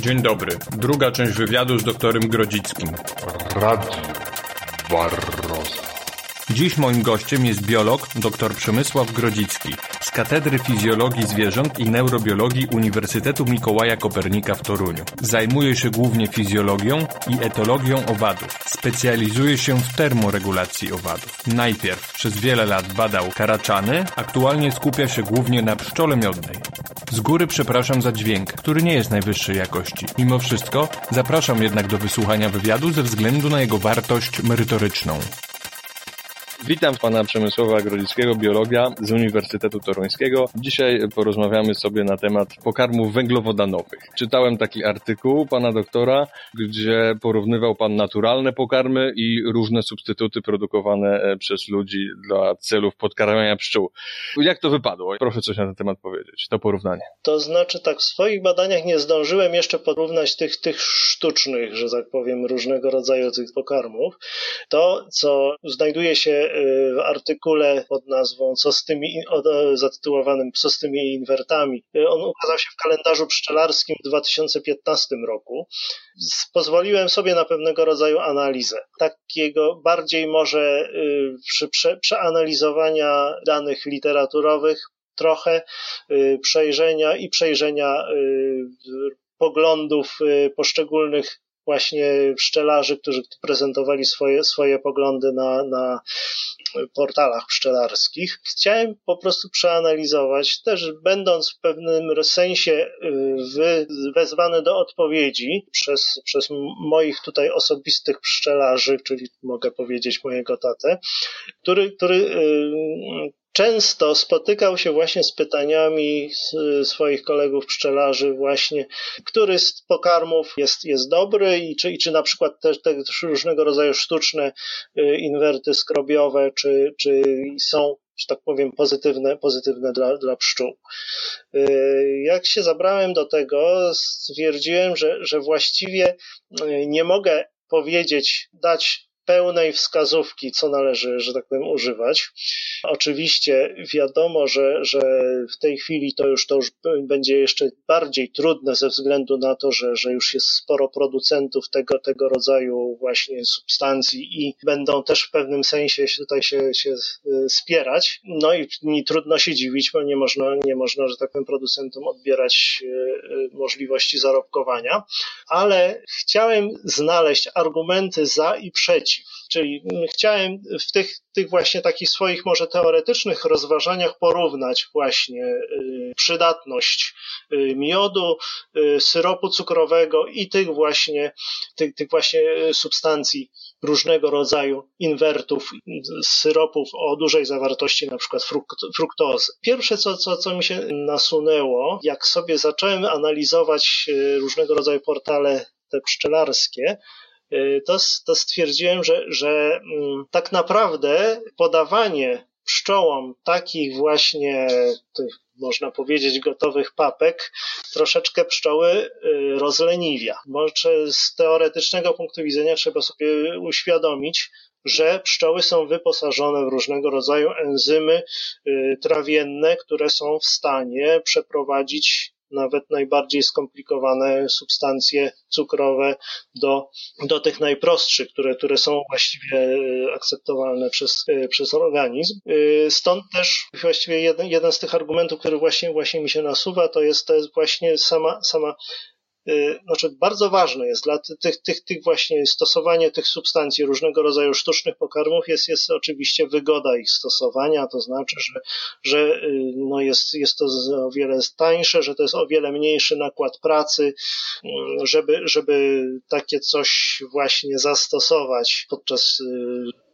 Dzień dobry. Druga część wywiadu z doktorem Grodzickim. Radio Barroza. Dziś moim gościem jest biolog dr Przemysław Grodzicki z Katedry Fizjologii Zwierząt i Neurobiologii Uniwersytetu Mikołaja Kopernika w Toruniu. Zajmuje się głównie fizjologią i etologią owadów. Specjalizuje się w termoregulacji owadów. Najpierw przez wiele lat badał karaczany, aktualnie skupia się głównie na pszczole miodnej. Z góry przepraszam za dźwięk, który nie jest najwyższej jakości. Mimo wszystko zapraszam jednak do wysłuchania wywiadu ze względu na jego wartość merytoryczną. Witam pana Przemysława Grodzickiego, biologa z Uniwersytetu Toruńskiego. Dzisiaj porozmawiamy sobie na temat pokarmów węglowodanowych. Czytałem taki artykuł pana doktora, gdzie porównywał pan naturalne pokarmy i różne substytuty produkowane e, przez ludzi dla celów podkarmiania pszczół. Jak to wypadło? Proszę coś na ten temat powiedzieć, to porównanie. To znaczy tak, w swoich badaniach nie zdążyłem jeszcze porównać tych, tych sztucznych, że tak powiem, różnego rodzaju tych pokarmów. To, co znajduje się w artykule pod nazwą co z tymi, zatytułowanym Co z tymi inwertami. On ukazał się w kalendarzu pszczelarskim w 2015 roku. Pozwoliłem sobie na pewnego rodzaju analizę. Takiego bardziej może y, przy prze, przeanalizowania danych literaturowych, trochę y, przejrzenia i przejrzenia y, poglądów poszczególnych właśnie pszczelarzy, którzy prezentowali swoje, swoje poglądy na, na portalach pszczelarskich. Chciałem po prostu przeanalizować, też będąc w pewnym sensie y, wezwany do odpowiedzi przez, przez moich tutaj osobistych pszczelarzy, czyli mogę powiedzieć mojego tatę, który, który y, często spotykał się właśnie z pytaniami swoich kolegów pszczelarzy właśnie, który z pokarmów jest, jest dobry i czy, i czy na przykład też te różnego rodzaju sztuczne y, inwerty skrobiowe, czy, czy są że tak powiem, pozytywne, pozytywne dla, dla pszczół. Y, jak się zabrałem do tego, stwierdziłem, że, że właściwie y, nie mogę powiedzieć, dać pełnej wskazówki, co należy, że tak powiem, używać. Oczywiście wiadomo, że, że w tej chwili to już, to już będzie jeszcze bardziej trudne ze względu na to, że, że już jest sporo producentów tego, tego rodzaju właśnie substancji i będą też w pewnym sensie tutaj się, się e, spierać. No i, i trudno się dziwić, bo nie można, nie można, że tak powiem, producentom odbierać e, e, możliwości zarobkowania, ale chciałem znaleźć argumenty za i przeciw Czyli chciałem w tych, tych właśnie takich swoich może teoretycznych rozważaniach porównać właśnie y, przydatność y, miodu, y, syropu cukrowego i tych właśnie, tych, tych właśnie substancji różnego rodzaju inwertów, syropów o dużej zawartości na przykład fruktozy. Pierwsze, co, co, co mi się nasunęło, jak sobie zacząłem analizować różnego rodzaju portale te pszczelarskie, to, to stwierdziłem, że, że mm, tak naprawdę podawanie pszczołom takich właśnie tych, można powiedzieć, gotowych papek, troszeczkę pszczoły y, rozleniwia. Może z teoretycznego punktu widzenia trzeba sobie uświadomić, że pszczoły są wyposażone w różnego rodzaju enzymy y, trawienne, które są w stanie przeprowadzić nawet najbardziej skomplikowane substancje cukrowe do, do tych najprostszych, które, które są właściwie e, akceptowalne przez, e, przez organizm. E, stąd też właściwie jeden, jeden z tych argumentów, który właśnie, właśnie mi się nasuwa, to jest, to jest właśnie sama, sama znaczy bardzo ważne jest dla tych, tych, tych właśnie stosowanie tych substancji, różnego rodzaju sztucznych pokarmów jest, jest oczywiście wygoda ich stosowania, to znaczy, że, że y, no jest, jest to o wiele tańsze, że to jest o wiele mniejszy nakład pracy, y, żeby, żeby takie coś właśnie zastosować podczas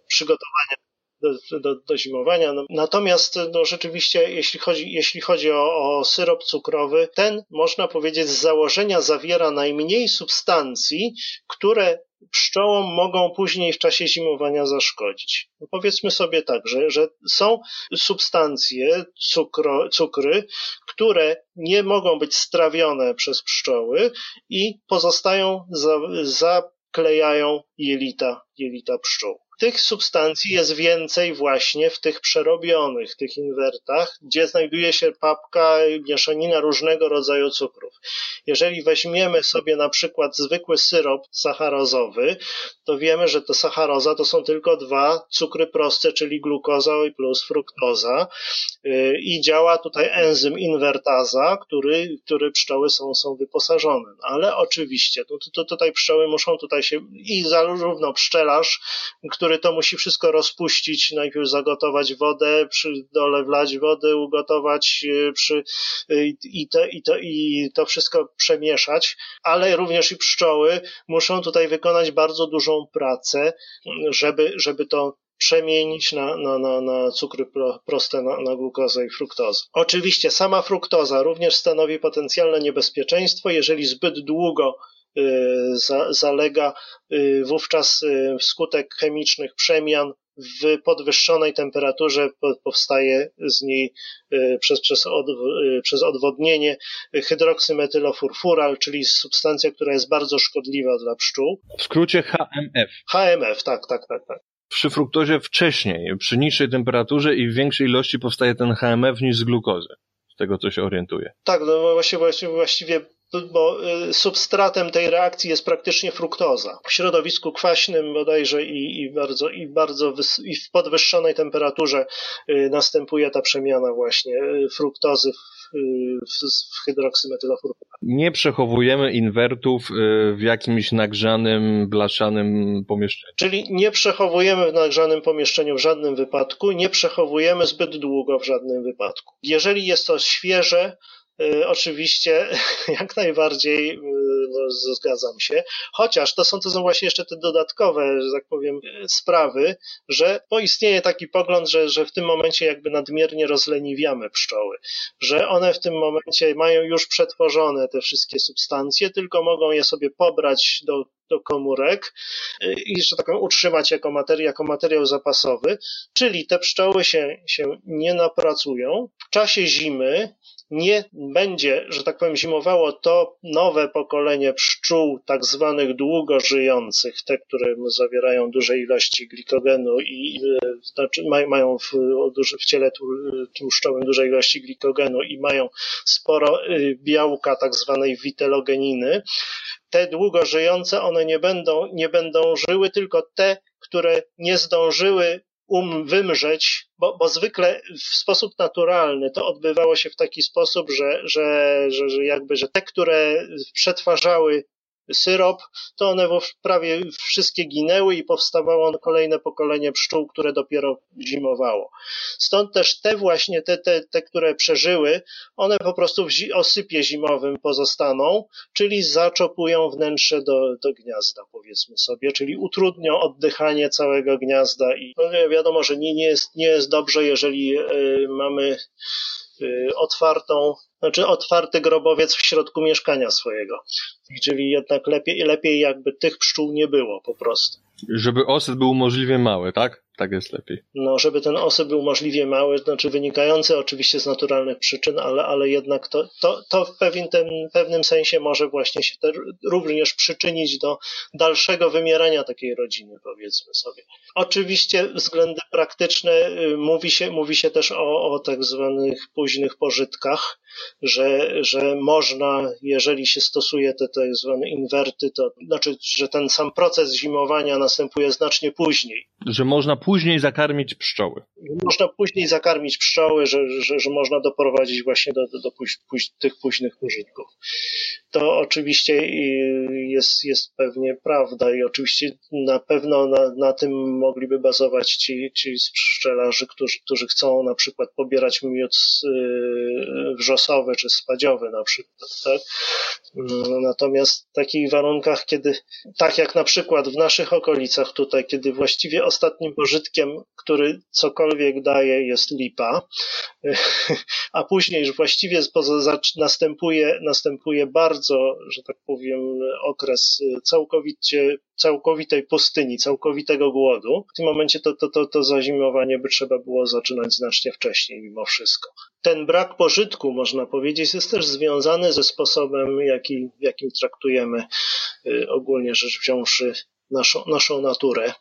przygotowania do, do, do zimowania. No, natomiast no, rzeczywiście, jeśli chodzi, jeśli chodzi o, o syrop cukrowy, ten można powiedzieć z założenia zawiera najmniej substancji, które pszczołom mogą później w czasie zimowania zaszkodzić. No powiedzmy sobie tak, że, że są substancje, cukro, cukry, które nie mogą być strawione przez pszczoły i pozostają, za, zaklejają jelita, jelita pszczół. Tych substancji jest więcej właśnie w tych przerobionych, tych inwertach, gdzie znajduje się papka, mieszanina różnego rodzaju cukrów. Jeżeli weźmiemy sobie na przykład zwykły syrop sacharozowy, to wiemy, że to sacharoza to są tylko dwa cukry proste, czyli glukoza plus fruktoza y, i działa tutaj enzym inwertaza, który, który pszczoły są, są wyposażone. Ale oczywiście, to, to tutaj pszczoły muszą tutaj się i zarówno pszczelarz, który to musi wszystko rozpuścić, najpierw zagotować wodę, przy dole wlać wodę, ugotować y, przy, y, i, to, i, to, i to wszystko przemieszać, ale również i pszczoły muszą tutaj wykonać bardzo dużą pracę, żeby, żeby to przemienić na, na, na, na cukry proste, na, na glukozę i fruktozę. Oczywiście sama fruktoza również stanowi potencjalne niebezpieczeństwo, jeżeli zbyt długo zalega y, wówczas y, wskutek chemicznych przemian w podwyższonej temperaturze powstaje z niej przez, przez, od, przez odwodnienie hydroksymetylofurfural, czyli substancja, która jest bardzo szkodliwa dla pszczół. W skrócie HMF. HMF, tak, tak, tak, tak przy fruktozie wcześniej, przy niższej temperaturze i w większej ilości powstaje ten HMF niż z glukozy. Z tego, co się orientuje. Tak, no właściwie, właściwie, właściwie bo y, substratem tej reakcji jest praktycznie fruktoza. W środowisku kwaśnym bodajże i, i bardzo, i bardzo i w podwyższonej temperaturze y, następuje ta przemiana właśnie y, fruktozy w, w, w. Nie przechowujemy inwertów w jakimś nagrzanym, blaszanym pomieszczeniu. Czyli nie przechowujemy w nagrzanym pomieszczeniu w żadnym wypadku, nie przechowujemy zbyt długo w żadnym wypadku. Jeżeli jest to świeże, oczywiście jak najbardziej y, no, zgadzam się, chociaż to są, to są właśnie jeszcze te dodatkowe, że tak powiem, y, sprawy, że poistnieje taki pogląd, że, że w tym momencie jakby nadmiernie rozleniwiamy pszczoły, że one w tym momencie mają już przetworzone te wszystkie substancje, tylko mogą je sobie pobrać do, do komórek i, że tak powiem, utrzymać jako, materi jako materiał zapasowy, czyli te pszczoły się, się nie napracują. W czasie zimy nie będzie, że tak powiem, zimowało to nowe pokolenie pszczół, tak zwanych długo żyjących, te, które zawierają duże ilości glikogenu i znaczy mają w, w ciele tłuszczowym duże ilości glikogenu i mają sporo y, białka, tak zwanej witelogeniny. Te długo żyjące, one nie będą, nie będą żyły, tylko te, które nie zdążyły um wymrzeć, bo, bo zwykle w sposób naturalny to odbywało się w taki sposób, że, że, że, że jakby, że te, które przetwarzały syrop, to one prawie wszystkie ginęły i powstawało kolejne pokolenie pszczół, które dopiero zimowało. Stąd też te właśnie, te, te, te które przeżyły, one po prostu w osypie zimowym pozostaną, czyli zaczopują wnętrze do, do gniazda, powiedzmy sobie, czyli utrudnią oddychanie całego gniazda i no wiadomo, że nie, nie, jest, nie jest dobrze, jeżeli y, mamy otwartą znaczy otwarty grobowiec w środku mieszkania swojego. Czyli jednak lepiej, lepiej jakby tych pszczół nie było po prostu. Żeby osyp był możliwie mały, tak? Tak jest lepiej. No, żeby ten osyp był możliwie mały, znaczy wynikający oczywiście z naturalnych przyczyn, ale, ale jednak to, to, to w pewien, tym, pewnym sensie może właśnie się również przyczynić do dalszego wymierania takiej rodziny, powiedzmy sobie. Oczywiście względy praktyczne y, mówi się, mówi się też o, o tak zwanych późnych pożytkach, że, że można, jeżeli się stosuje te tak zwane inwerty, to znaczy, że ten sam proces zimowania następuje znacznie później. Że można później zakarmić pszczoły. Można później zakarmić pszczoły, że, że, że można doprowadzić właśnie do, do, do póź, póź, tych późnych pożytków. To oczywiście jest, jest pewnie prawda i oczywiście na pewno na, na tym mogliby bazować ci, ci pszczelarze, którzy, którzy chcą na przykład pobierać miód yy, wrzosowy czy spadziowy na przykład, tak? Natomiast w takich warunkach, kiedy, tak jak na przykład w naszych okolicach tutaj, kiedy właściwie ostatnim pożytkiem, który cokolwiek daje, jest lipa, a później już właściwie następuje, następuje bardzo, że tak powiem, okres całkowicie całkowitej pustyni, całkowitego głodu. W tym momencie to, to, to, to zazimowanie by trzeba było zaczynać znacznie wcześniej mimo wszystko. Ten brak pożytku, można powiedzieć, jest też związany ze sposobem, jaki, jakim traktujemy y, ogólnie rzecz wziąwszy naszą, naszą naturę.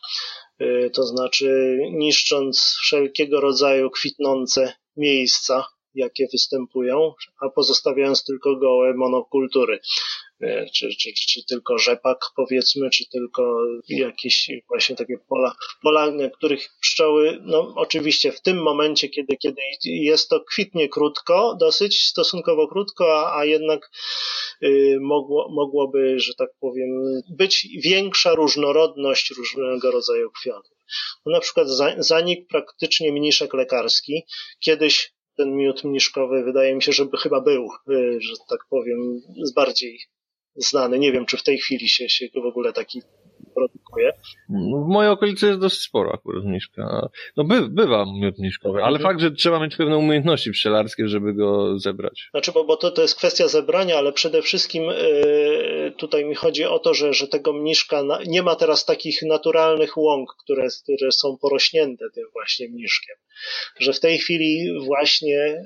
to znaczy niszcząc wszelkiego rodzaju kwitnące miejsca, jakie występują, a pozostawiając tylko gołe monokultury. E, czy, czy, czy, tylko rzepak powiedzmy, czy tylko jakieś właśnie takie pola, pola, na których pszczoły, no oczywiście w tym momencie, kiedy, kiedy jest to kwitnie krótko, dosyć stosunkowo krótko, a, a jednak y, mogło, mogłoby, że tak powiem, być większa różnorodność różnego rodzaju kwiatów. No, na przykład zanik praktycznie mniszek lekarski. Kiedyś ten miód mniszkowy wydaje mi się, żeby chyba był, y, że tak powiem, z bardziej znany. Nie wiem, czy w tej chwili się, się w ogóle taki produkuje. No, w mojej okolicy jest dosyć sporo akurat mniszka. No by, bywa miód mniszkowy, ale mhm. fakt, że trzeba mieć pewne umiejętności pszczelarskie, żeby go zebrać. Znaczy, bo, bo to, to jest kwestia zebrania, ale przede wszystkim yy, tutaj mi chodzi o to, że, że tego mniszka na, nie ma teraz takich naturalnych łąk, które, które są porośnięte tym właśnie mniszkiem. Że w tej chwili właśnie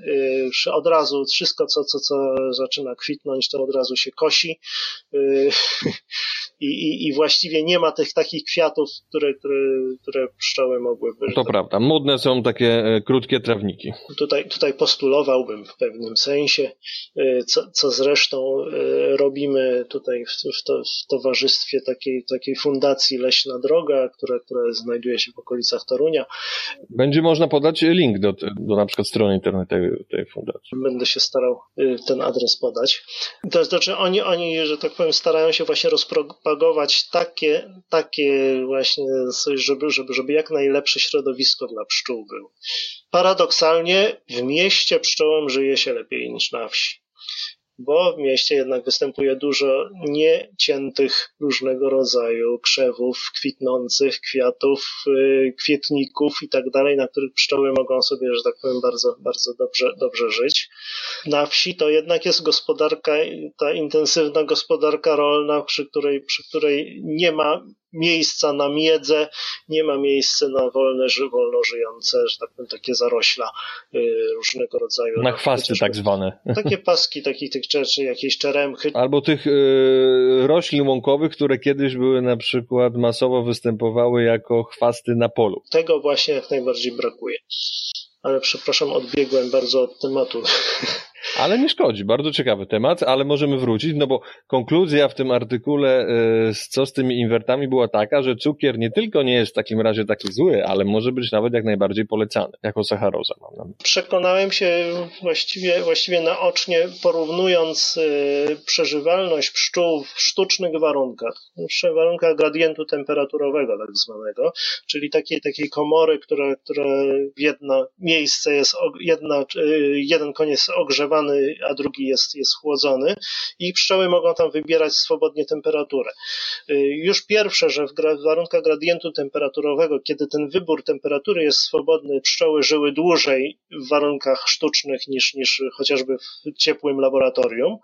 yy, od razu wszystko, co, co, co zaczyna kwitnąć, to od razu się kosi yy, i, i, i właściwie nie ma tych takich kwiatów, które, które, które pszczoły mogłyby. To prawda. Modne są takie e, krótkie trawniki. Tutaj, tutaj postulowałbym w pewnym sensie, e, co, co zresztą robimy tutaj w, w, to, w towarzystwie takiej, takiej fundacji Leśna Droga, która, która znajduje się w okolicach Torunia. Będzie można podać link do, do na przykład strony internetowej tej fundacji. Będę się starał ten adres podać. To znaczy oni, oni, że tak powiem, starają się właśnie rozpropagować takie takie właśnie, żeby, żeby, żeby jak najlepsze środowisko dla pszczół było. Paradoksalnie w mieście pszczołom żyje się lepiej niż na wsi bo w mieście jednak występuje dużo nieciętych różnego rodzaju krzewów, kwitnących kwiatów, y, kwietników i tak dalej, na których pszczoły mogą sobie, że tak powiem, bardzo, bardzo dobrze, dobrze żyć. Na wsi to jednak jest gospodarka, ta intensywna gospodarka rolna, przy której, przy której nie ma miejsca na miedzę, nie ma miejsca na wolne, wolno żyjące, że tak powiem, takie zarośla y, różnego rodzaju. Na chwasty tak zwane. Takie paski takich tych rzeczy, jakieś czeremchy. Albo tych y, roślin łąkowych, które kiedyś były na przykład masowo występowały jako chwasty na polu. Tego właśnie jak najbardziej brakuje. Ale przepraszam, odbiegłem bardzo od tematu. Ale nie szkodzi, bardzo ciekawy temat, ale możemy wrócić, no bo konkluzja w tym artykule, e, co z tymi inwertami była taka, że cukier nie tylko nie jest w takim razie taki zły, ale może być nawet jak najbardziej polecany, jako sacharoza. Mam. Przekonałem się właściwie, właściwie naocznie, porównując e, przeżywalność pszczół w sztucznych warunkach, w warunkach gradientu temperaturowego tak zwanego, czyli takiej, takiej komory, która, która jedno miejsce jest, jedna, e, jeden koniec ogrzewany, ogrzewany, a drugi jest, jest chłodzony i pszczoły mogą tam wybierać swobodnie temperaturę. Y, już pierwsze, że w warunkach gradientu temperaturowego, kiedy ten wybór temperatury jest swobodny, pszczoły żyły dłużej w warunkach sztucznych niż, niż chociażby w ciepłym laboratorium,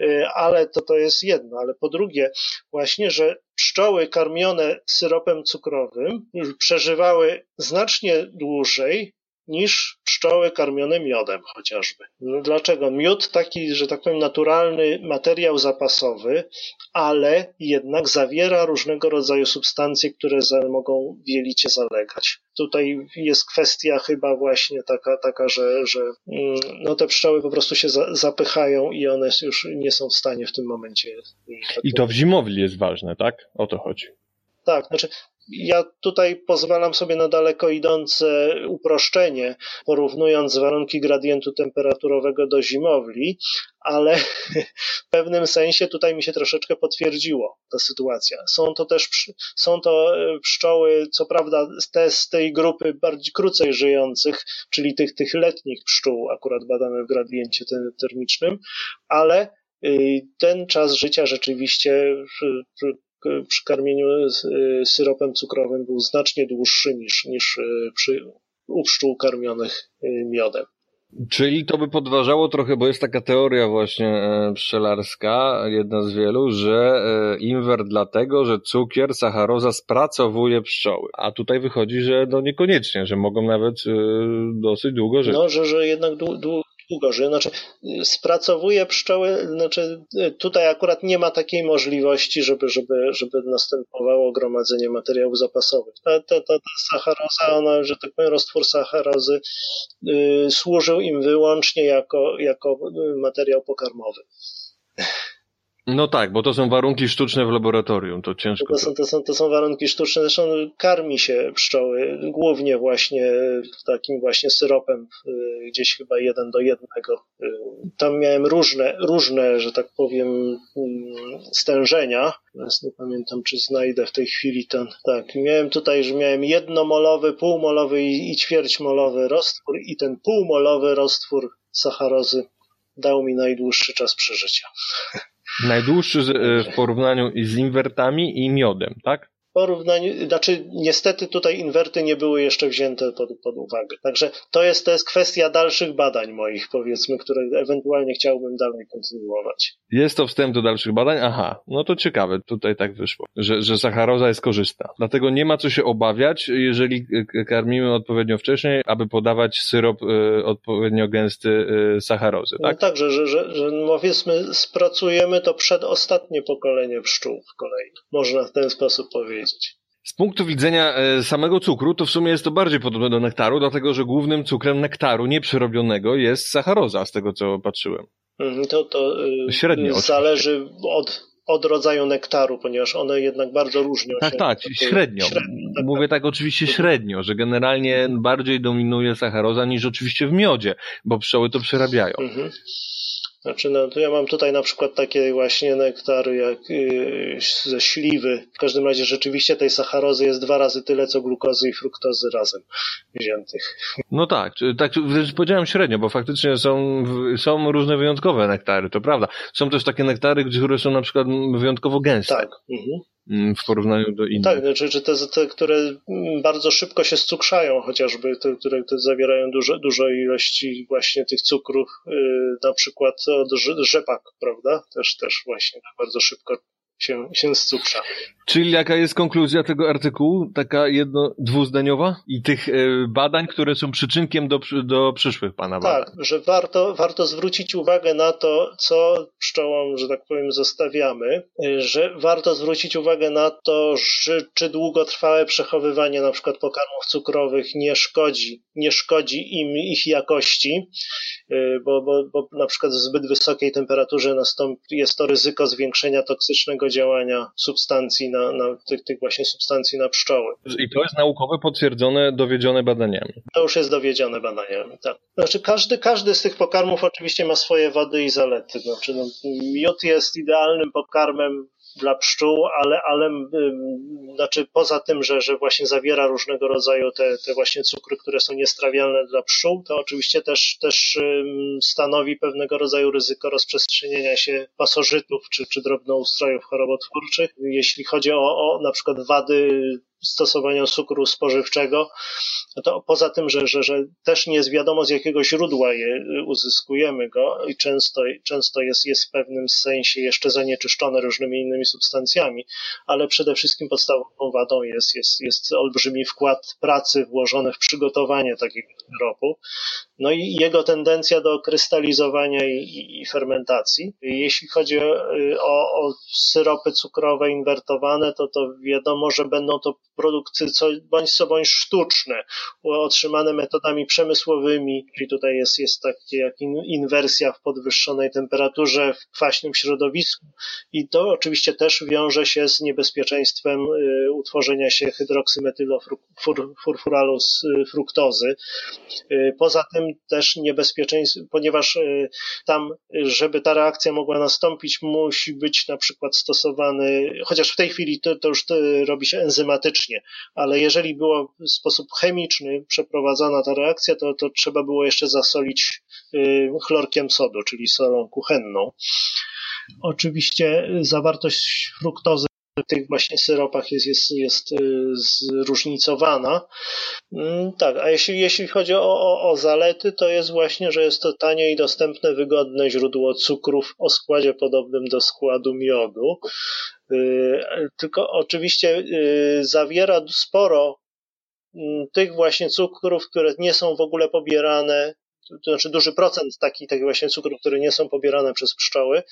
y, ale to, to jest jedno. Ale po drugie, właśnie, że pszczoły karmione syropem cukrowym przeżywały znacznie dłużej niż pszczoły karmione miodem chociażby. No dlaczego? Miód taki, że tak powiem, naturalny materiał zapasowy, ale jednak zawiera różnego rodzaju substancje, które mogą w jelicie zalegać. Tutaj jest kwestia chyba właśnie taka, taka że, że mm, no te pszczoły po prostu się za, zapychają i one już nie są w stanie w tym momencie. Tak I to w zimowli jest ważne, tak? O to chodzi. Tak, znaczy ja tutaj pozwalam sobie na daleko idące uproszczenie, porównując warunki gradientu temperaturowego do zimowli, ale w pewnym sensie tutaj mi się troszeczkę potwierdziło ta sytuacja. Są to też są to e, pszczoły, co prawda te z tej grupy bardziej krócej żyjących, czyli tych, tych letnich pszczół, akurat badane w gradiencie termicznym, ale y, ten czas życia rzeczywiście przy karmieniu y, syropem cukrowym był znacznie dłuższy niż, niż przy, u pszczół karmionych miodem. Czyli to by podważało trochę, bo jest taka teoria właśnie e, pszczelarska, jedna z wielu, że e, inwert dlatego, że cukier, sacharoza spracowuje pszczoły. A tutaj wychodzi, że no niekoniecznie, że mogą nawet e, dosyć długo żyć. No, że, że jednak dłu, dłu, żyją. Znaczy, spracowuje pszczoły, znaczy tutaj akurat nie ma takiej możliwości, żeby, żeby, żeby następowało gromadzenie materiałów zapasowych. Ta, ta, ta, ta sacharoza, ona, że tak powiem, roztwór sacharozy y, służył im wyłącznie jako, jako materiał pokarmowy. No tak, bo to są warunki sztuczne w laboratorium, to ciężko. To są, to są, to są warunki sztuczne, zresztą karmi się pszczoły głównie właśnie takim właśnie syropem, y, gdzieś chyba jeden do jednego. Y, tam miałem różne, różne, że tak powiem, mm, stężenia. Teraz nie pamiętam, czy znajdę w tej chwili ten. Tak, miałem tutaj, że miałem jednomolowy, półmolowy i, i ćwierćmolowy roztwór i ten półmolowy roztwór sacharozy dał mi najdłuższy czas przeżycia. Najdłuższy e, w porównaniu z inwertami i miodem, tak? Porównaniu, znaczy niestety tutaj inwerty nie były jeszcze wzięte pod, pod uwagę. Także to jest, to jest kwestia dalszych badań moich, powiedzmy, które ewentualnie chciałbym dalej kontynuować. Jest to wstęp do dalszych badań? Aha, no to ciekawe, tutaj tak wyszło, że, że sacharoza jest korzystna. Dlatego nie ma co się obawiać, jeżeli karmimy odpowiednio wcześniej, aby podawać syrop y, odpowiednio gęsty y, sacharozy, tak? No tak, że, że, że, że powiedzmy spracujemy to przedostatnie pokolenie pszczół w kolei. Można w ten sposób powiedzieć Z punktu widzenia e, samego cukru, to w sumie jest to bardziej podobne do nektaru, dlatego że głównym cukrem nektaru nieprzerobionego jest sacharoza, z tego co patrzyłem. Mhm, to, to y, Średnio, zależy od, od rodzaju nektaru, ponieważ one jednak bardzo różnią tak, się. Tak, tak, średnio. średnio tak, Mówię tak. tak oczywiście średnio, że generalnie bardziej dominuje sacharoza niż oczywiście w miodzie, bo pszczoły to przerabiają. Mhm. Znaczy, no, to ja mam tutaj na przykład takie właśnie nektary jak yy, ze śliwy. W każdym razie rzeczywiście tej sacharozy jest dwa razy tyle, co glukozy i fruktozy razem wziętych. No tak, tak powiedziałem średnio, bo faktycznie są, są różne wyjątkowe nektary, to prawda. Są też takie nektary, które są na przykład wyjątkowo gęste. Tak. Mhm. Mm, w porównaniu do innych. Tak, czy, czy te, te, które bardzo szybko się scukrzają, chociażby te, które te zawierają duże, dużo ilości właśnie tych cukrów, yy, na przykład od rzepak, prawda? Też, też właśnie tak bardzo szybko się, się scukrza. Czyli jaka jest konkluzja tego artykułu? Taka jedno, dwuzdaniowa? I tych e, badań, które są przyczynkiem do, do przyszłych pana badań. Tak, że warto, warto zwrócić uwagę na to, co pszczołom, że tak powiem, zostawiamy, e, że warto zwrócić uwagę na to, że, czy długotrwałe przechowywanie na przykład pokarmów cukrowych nie szkodzi, nie szkodzi im ich jakości, bo, bo, bo na przykład w zbyt wysokiej temperaturze nastąpi, jest to ryzyko zwiększenia toksycznego działania substancji na, na tych, tych właśnie substancji na pszczoły. I to jest naukowe potwierdzone, dowiedzione badaniami. To już jest dowiedzione badaniami, tak. Znaczy każdy, każdy z tych pokarmów oczywiście ma swoje wady i zalety. Znaczy, no, miód jest idealnym pokarmem dla pszczół, ale, ale znaczy poza tym, że, że właśnie zawiera różnego rodzaju te, te właśnie cukry, które są niestrawialne dla pszczół, to oczywiście też, też stanowi pewnego rodzaju ryzyko rozprzestrzenienia się pasożytów czy, czy drobnoustrojów chorobotwórczych. Jeśli chodzi o, o na przykład wady stosowania cukru spożywczego, no to poza tym, że, że, że też nie jest wiadomo z jakiego źródła je uzyskujemy go i często, często jest, jest w pewnym sensie jeszcze zanieczyszczone różnymi innymi substancjami, ale przede wszystkim podstawową wadą jest, jest, jest olbrzymi wkład pracy włożony w przygotowanie takiego syropu, no i jego tendencja do krystalizowania i, i fermentacji. Jeśli chodzi o, o, syropy cukrowe inwertowane, to to wiadomo, że będą to produkty co, bądź co bądź sztuczne, otrzymane metodami przemysłowymi, czyli tutaj jest, jest takie jak inwersja w podwyższonej temperaturze, w kwaśnym środowisku i to oczywiście też wiąże się z niebezpieczeństwem y, utworzenia się hydroksymetylofurfuralu y, fruktozy. Y, poza tym też niebezpieczeństwo, ponieważ tam, żeby ta reakcja mogła nastąpić, musi być na przykład stosowany, chociaż w tej chwili to, to już robi się enzymatycznie, ale jeżeli było w sposób chemiczny przeprowadzana ta reakcja, to, to trzeba było jeszcze zasolić y, chlorkiem sodu, czyli solą kuchenną. Oczywiście zawartość fruktozy tych właśnie syropach jest, jest, jest y, zróżnicowana. Mm, tak, a jeśli, jeśli chodzi o, o, o zalety, to jest właśnie, że jest to tanie i dostępne, wygodne źródło cukrów o składzie podobnym do składu miodu. Y, tylko oczywiście y, zawiera sporo mm, tych właśnie cukrów, które nie są w ogóle pobierane to znaczy duży procent takich, takich właśnie cukrów, które nie są pobierane przez pszczoły.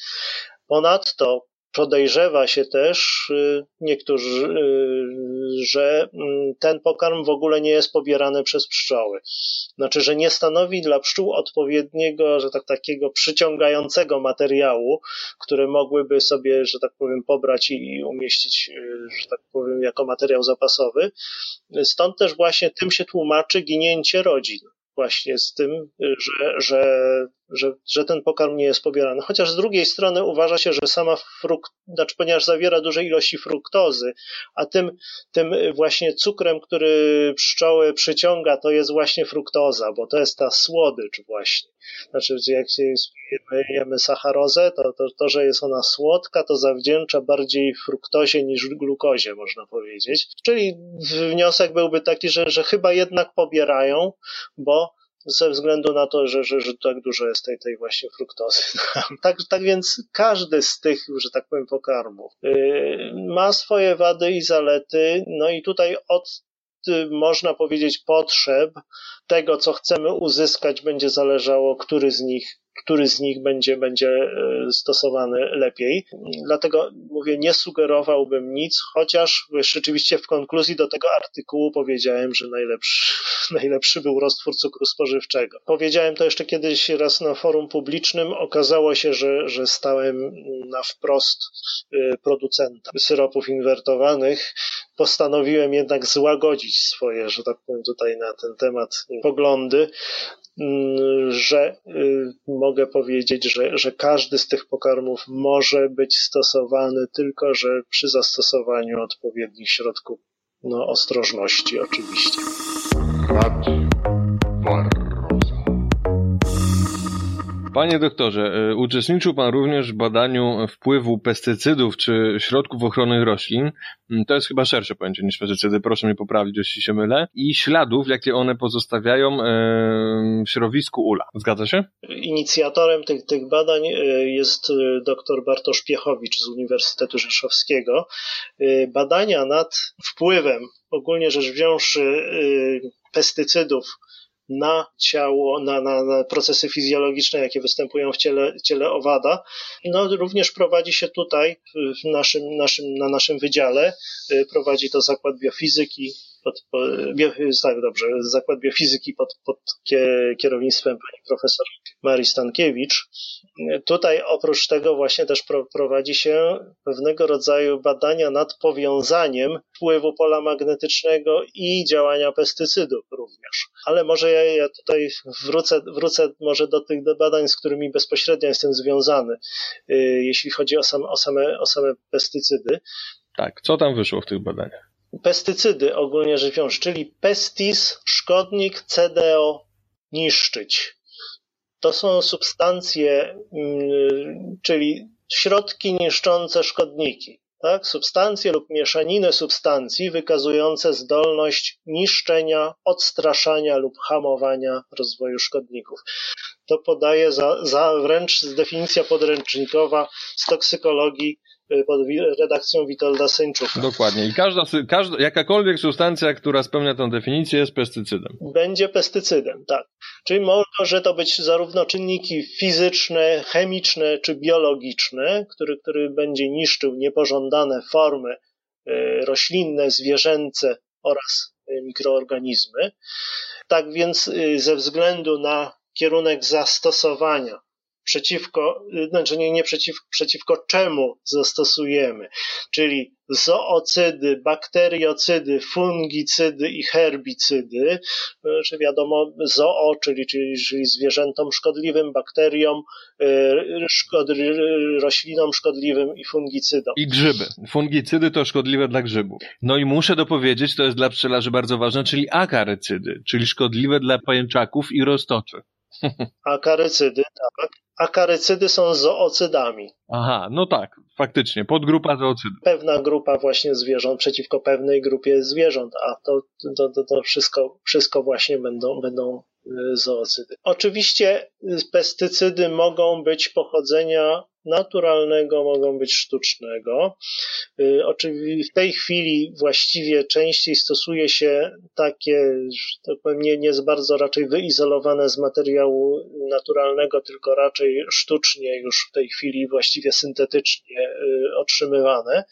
Ponadto podejrzewa się też y, niektórzy, y, że mm, ten pokarm w ogóle nie jest pobierany przez pszczoły. Znaczy, że nie stanowi dla pszczół odpowiedniego, że tak takiego przyciągającego materiału, które mogłyby sobie, że tak powiem, pobrać i umieścić, y, że tak powiem, jako materiał zapasowy. Stąd też właśnie tym się tłumaczy ginięcie rodzin właśnie z tym, że, że, że, że ten pokarm nie jest pobierany. Chociaż z drugiej strony uważa się, że sama frukt, znaczy ponieważ zawiera duże ilości fruktozy, a tym, tym właśnie cukrem, który pszczoły przyciąga, to jest właśnie fruktoza, bo to jest ta słodycz właśnie. Znaczy, jak jemy sacharozę, to, to, to, że jest ona słodka, to zawdzięcza bardziej fruktozie niż glukozie, można powiedzieć. Czyli wniosek byłby taki, że, że chyba jednak pobierają, bo ze względu na to, że, że, że tak dużo jest tej, tej właśnie fruktozy. tak, tak więc każdy z tych, że tak powiem, pokarmów yy, ma swoje wady i zalety, no i tutaj od y, można powiedzieć potrzeb tego, co chcemy uzyskać, będzie zależało, który z nich który z nich będzie, będzie e, stosowany lepiej. Dlatego mówię, nie sugerowałbym nic, chociaż rzeczywiście w konkluzji do tego artykułu powiedziałem, że najlepszy, najlepszy był roztwór cukru spożywczego. Powiedziałem to jeszcze kiedyś raz na forum publicznym. Okazało się, że, że stałem na wprost e, producenta syropów inwertowanych. Postanowiłem jednak złagodzić swoje, że tak powiem, tutaj na ten temat poglądy. Mm, że y, mogę powiedzieć, że, że każdy z tych pokarmów może być stosowany, tylko że przy zastosowaniu odpowiednich środków no, ostrożności oczywiście. Panie doktorze, e, uczestniczył Pan również w badaniu wpływu pestycydów czy środków ochrony roślin. Mm, to jest chyba szersze pojęcie niż pestycydy, proszę mnie poprawić, jeśli się mylę. I śladów, jakie one pozostawiają e, w środowisku ula. Zgadza się? Inicjatorem tych, tych badań e, jest dr Bartosz Piechowicz z Uniwersytetu Rzeszowskiego. Badania nad wpływem, ogólnie rzecz wziąwszy, pestycydów na ciało, na, na, na, procesy fizjologiczne, jakie występują w ciele, ciele owada. No, również prowadzi się tutaj w naszym, naszym, na naszym wydziale, y, prowadzi to Zakład Biofizyki pod, bio, tak dobrze, Zakład Biofizyki pod, pod kierownictwem pani profesor Marii Stankiewicz. Tutaj oprócz tego właśnie też prowadzi się pewnego rodzaju badania nad powiązaniem wpływu pola magnetycznego i działania pestycydów również. Ale może ja, ja tutaj wrócę, wrócę może do tych badań, z którymi bezpośrednio jestem związany, y, jeśli chodzi o, sam, o, same, o same pestycydy. Tak, co tam wyszło w tych badaniach? Pestycydy ogólnie rzecz biorąc, czyli pestis, szkodnik, CDO, niszczyć. To są substancje, mm, czyli środki niszczące szkodniki. Tak? Substancje lub mieszaniny substancji wykazujące zdolność niszczenia, odstraszania lub hamowania rozwoju szkodników. To podaje za, za wręcz definicja podręcznikowa z toksykologii pod redakcją Witolda Seńczuka. Dokładnie. I każda, każda, jakakolwiek substancja, która spełnia tę definicję, jest pestycydem. Będzie pestycydem, tak. Czyli może to być zarówno czynniki fizyczne, chemiczne czy biologiczne, który, który będzie niszczył niepożądane formy y, roślinne, zwierzęce oraz y, mikroorganizmy. Tak więc ze względu na kierunek zastosowania przeciwko, znaczy nie, nie przeciw, przeciwko czemu zastosujemy, czyli zoocydy, bakteriocydy, fungicydy i herbicydy, czy wiadomo zoo, czyli, czyli, czyli zwierzętom szkodliwym, bakteriom, y, szkod, roślinom szkodliwym i fungicydom. I grzyby. Fungicydy to szkodliwe dla grzybów. No i muszę dopowiedzieć, to jest dla pszczelarzy bardzo ważne, czyli akarycydy, czyli szkodliwe dla pajęczaków i roztoczy. Akarycydy, tak. Akarycydy są zoocydami. Aha, no tak, faktycznie, podgrupa zoocydów. Pewna grupa właśnie zwierząt przeciwko pewnej grupie zwierząt, a to, to, to, to wszystko, wszystko właśnie będą, będą y, zoocydy. Oczywiście y, pestycydy mogą być pochodzenia naturalnego, mogą być sztucznego. Y, oczywiście w tej chwili właściwie częściej stosuje się takie, to pewnie nie jest bardzo raczej wyizolowane z materiału naturalnego, tylko raczej sztucznie już w tej chwili właściwie syntetycznie y, otrzymywane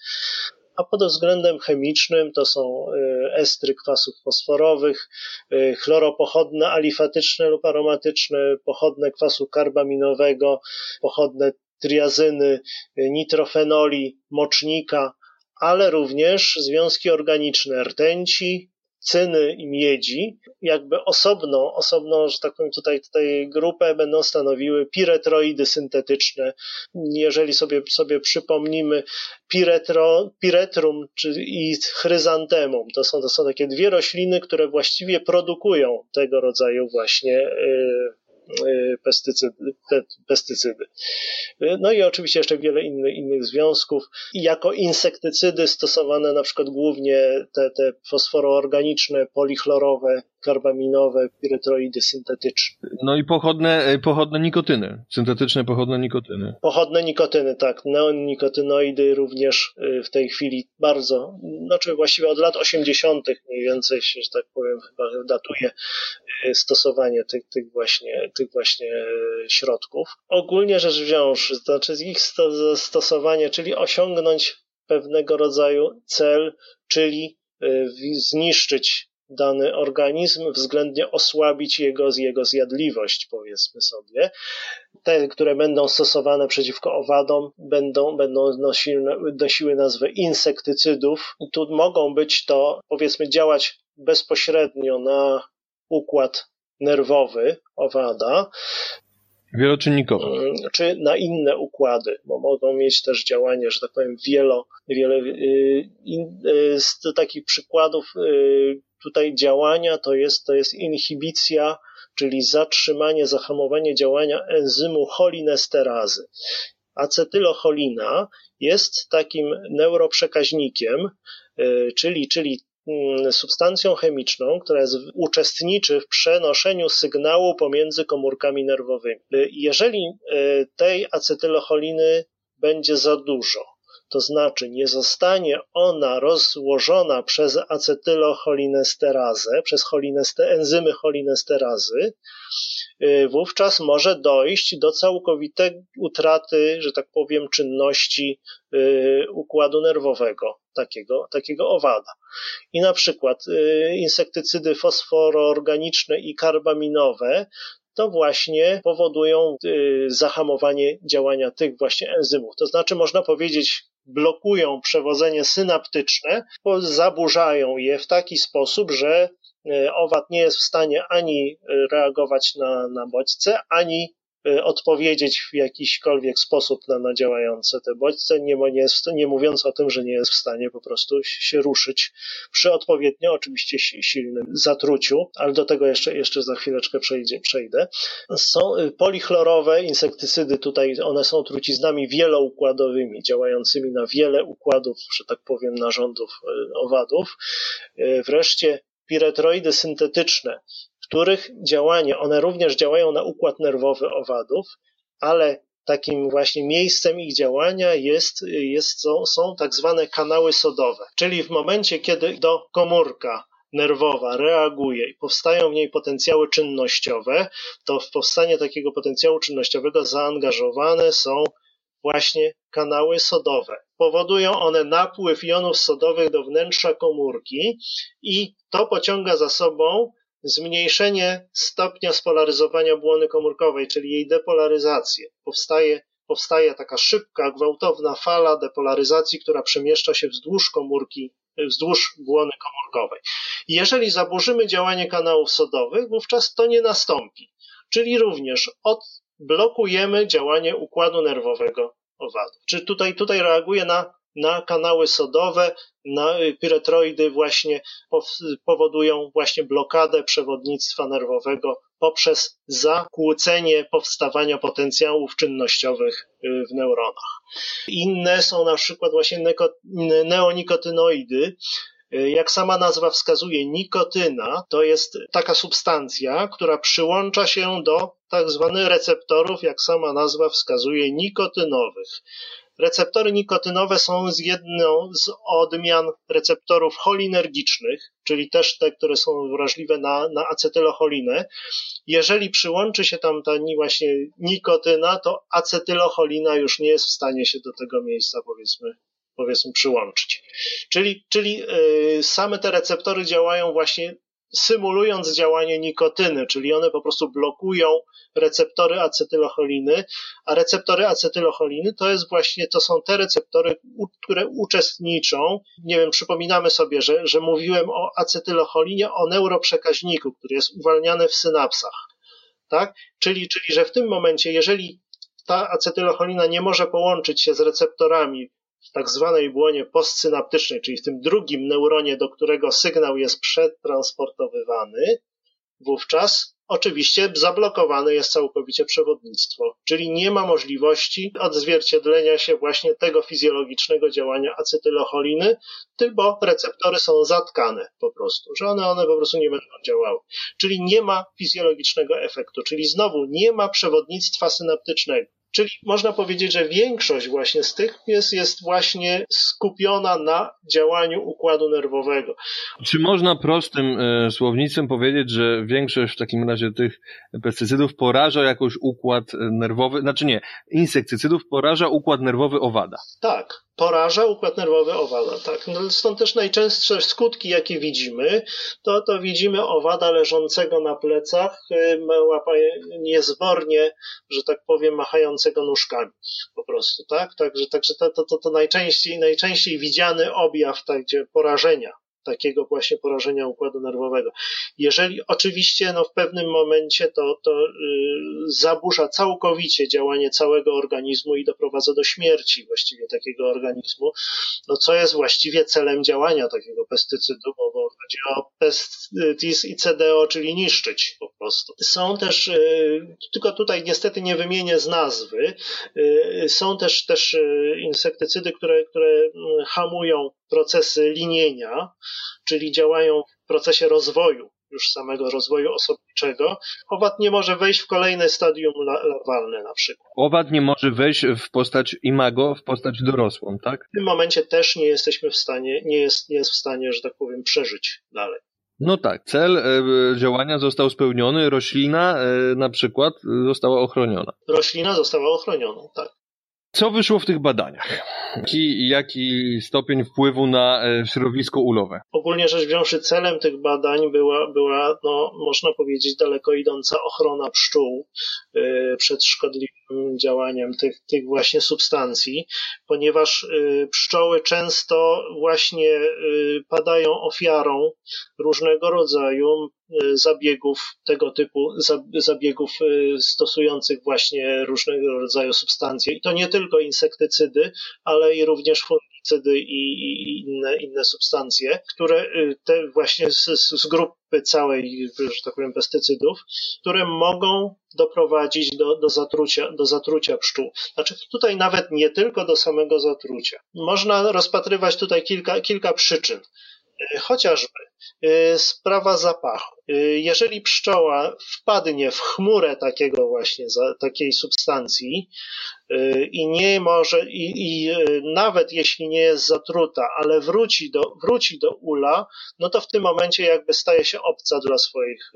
a pod względem chemicznym to są y, estry kwasów fosforowych, chloropochodne alifatyczne lub aromatyczne, pochodne kwasu karbaminowego, pochodne triazyny, y, nitrofenoli, mocznika, ale również związki organiczne rtęci, cyny i miedzi, jakby osobno, osobno, że tak powiem, tutaj, tutaj grupę będą stanowiły piretroidy syntetyczne. Jeżeli sobie, sobie przypomnimy piretro, piretrum czy, i chryzantemum, to są, to są takie dwie rośliny, które właściwie produkują tego rodzaju właśnie yy, pestycydy, pestycydy. Y, no i oczywiście jeszcze wiele innych, innych związków. Jako insektycydy stosowane na przykład głównie te, te fosforoorganiczne, polichlorowe, karbaminowe, piretroidy syntetyczne. No i pochodne, e, pochodne nikotyny, syntetyczne pochodne nikotyny. Pochodne nikotyny, tak. Neonikotynoidy również e, w tej chwili bardzo, znaczy właściwie od lat 80. mniej więcej się, że tak powiem, chyba datuje e, stosowanie tych, tych, właśnie, tych właśnie środków. Ogólnie rzecz wziąwszy, znaczy ich stosowanie, czyli osiągnąć pewnego rodzaju cel, czyli zniszczyć dany organizm, względnie osłabić jego, jego zjadliwość, powiedzmy sobie. Te, które będą stosowane przeciwko owadom, będą, będą nosiły, nosiły nazwę insektycydów. Tu mogą być to, powiedzmy, działać bezpośrednio na układ nerwowy owada, Wieloczynnikowe. Mm, czy na inne układy, bo mogą mieć też działanie, że tak powiem, wielo, wiele. Y, y, z takich przykładów y, tutaj działania to jest, to jest inhibicja, czyli zatrzymanie, zahamowanie działania enzymu cholinesterazy. Acetylocholina jest takim neuroprzekaźnikiem, czyli, czyli substancją chemiczną, która jest, uczestniczy w przenoszeniu sygnału pomiędzy komórkami nerwowymi. Jeżeli e, tej acetylocholiny będzie za dużo, to znaczy nie zostanie ona rozłożona przez acetylocholinesterazę, przez cholineste, enzymy cholinesterazy, y, wówczas może dojść do całkowitej utraty, że tak powiem, czynności y, układu nerwowego takiego, takiego owada. I na przykład y, insektycydy fosforoorganiczne i karbaminowe to właśnie powodują zahamowanie działania tych właśnie enzymów. To znaczy, można powiedzieć blokują przewodzenie synaptyczne, zaburzają je w taki sposób, że e, owad nie jest w stanie ani reagować na, na bodźce, ani odpowiedzieć w jakiśkolwiek sposób na, na działające te bodźce, nie, nie, nie mówiąc o tym, że nie jest w stanie po prostu się ruszyć przy odpowiednio oczywiście silnym zatruciu, ale do tego jeszcze, jeszcze za chwileczkę przejdzie, przejdę. Są y, polichlorowe insektycydy, tutaj one są truciznami wieloukładowymi, działającymi na wiele układów, że tak powiem, narządów y, owadów. Wreszcie piretroidy syntetyczne, których działanie, one również działają na układ nerwowy owadów, ale takim właśnie miejscem ich działania jest, jest, są, są tak zwane kanały sodowe. Czyli w momencie, kiedy do komórka nerwowa reaguje i powstają w niej potencjały czynnościowe, to w powstanie takiego potencjału czynnościowego zaangażowane są właśnie kanały sodowe. Powodują one napływ jonów sodowych do wnętrza komórki i to pociąga za sobą zmniejszenie stopnia spolaryzowania błony komórkowej, czyli jej depolaryzację. Powstaje, powstaje taka szybka, gwałtowna fala depolaryzacji, która przemieszcza się wzdłuż komórki, wzdłuż błony komórkowej. Jeżeli zaburzymy działanie kanałów sodowych, wówczas to nie nastąpi. Czyli również odblokujemy działanie układu nerwowego owadu. Czy tutaj, tutaj reaguje na na kanały sodowe, na y, piretroidy właśnie powodują właśnie blokadę przewodnictwa nerwowego poprzez zakłócenie powstawania potencjałów czynnościowych y, w neuronach. Inne są na przykład właśnie neonikotynoidy, Jak sama nazwa wskazuje, nikotyna to jest taka substancja, która przyłącza się do tak zwanych receptorów, jak sama nazwa wskazuje, nikotynowych. Receptory nikotynowe są z jedną z odmian receptorów cholinergicznych, czyli też te, które są wrażliwe na, na acetylocholinę. Jeżeli przyłączy się tam ta właśnie nikotyna, to acetylocholina już nie jest w stanie się do tego miejsca, powiedzmy, powiedzmy przyłączyć. Czyli, czyli yy, same te receptory działają właśnie symulując działanie nikotyny, czyli one po prostu blokują receptory acetylocholiny, a receptory acetylocholiny to jest właśnie, to są te receptory, które uczestniczą, nie wiem, przypominamy sobie, że, że mówiłem o acetylocholinie, o neuroprzekaźniku, który jest uwalniany w synapsach, tak? Czyli, czyli, że w tym momencie, jeżeli ta acetylocholina nie może połączyć się z receptorami w tak zwanej błonie postsynaptycznej, czyli w tym drugim neuronie, do którego sygnał jest przetransportowywany, wówczas oczywiście zablokowane jest całkowicie przewodnictwo, czyli nie ma możliwości odzwierciedlenia się właśnie tego fizjologicznego działania acetylocholiny, tylko receptory są zatkane po prostu, że one, one po prostu nie będą działały. Czyli nie ma fizjologicznego efektu, czyli znowu nie ma przewodnictwa synaptycznego. Czyli można powiedzieć, że większość właśnie z tych jest, jest właśnie skupiona na działaniu układu nerwowego. Czy można prostym e, słownictwem powiedzieć, że większość w takim razie tych pestycydów poraża jakoś układ nerwowy, znaczy nie, insektycydów poraża układ nerwowy owada? Tak, poraża układ nerwowy owada. Tak. No, stąd też najczęstsze skutki, jakie widzimy, to, to widzimy owada leżącego na plecach, y, niezbornie, że tak powiem, machającego nóżkami po prostu, tak? Także, także to, to, to, to najczęściej, najczęściej widziany objaw tak, gdzie porażenia takiego właśnie porażenia układu nerwowego. Jeżeli oczywiście no, w pewnym momencie to, to yy, zaburza całkowicie działanie całego organizmu i doprowadza do śmierci właściwie takiego organizmu, no co jest właściwie celem działania takiego pestycydu, bo, bo chodzi o pestis i CDO, czyli niszczyć po prostu. Są też, yy, tylko tutaj niestety nie wymienię z nazwy, yy, są też, też y, insektycydy, które, które mm, hamują procesy linienia, czyli działają w procesie rozwoju, już samego rozwoju osobniczego. Owad nie może wejść w kolejne stadium larwalne na przykład. Owad nie może wejść w postać imago, w postać dorosłą, tak? W tym momencie też nie jesteśmy w stanie, nie jest, nie jest w stanie, że tak powiem, przeżyć dalej. No tak, cel e, działania został spełniony, roślina e, na przykład została ochroniona. Roślina została ochroniona, tak. Co wyszło w tych badaniach? Jaki, jaki stopień wpływu na e, środowisko ulowe? Ogólnie rzecz wziąwszy, celem tych badań była, była no, można powiedzieć, daleko idąca ochrona pszczół yy, przed szkodliwym działaniem tych, tych właśnie substancji, ponieważ yy, pszczoły często właśnie padają ofiarą różnego rodzaju zabiegów tego typu, zabiegów y, stosujących właśnie różnego rodzaju substancje. I to nie tylko insektycydy, ale i również fungicydy i inne, inne substancje, które y, te właśnie z, z grupy całej, że tak powiem, pestycydów, które mogą doprowadzić do, do, zatrucia, do zatrucia pszczół. Znaczy tutaj nawet nie tylko do samego zatrucia. Można rozpatrywać tutaj kilka, kilka przyczyn. Chociażby sprawa zapachu. Y, jeżeli pszczoła wpadnie w chmurę takiego właśnie, takiej substancji, Y, i nie może, i, i, y, nawet jeśli nie jest zatruta, ale wróci do, wróci do ula, no to w tym momencie jakby staje się obca dla swoich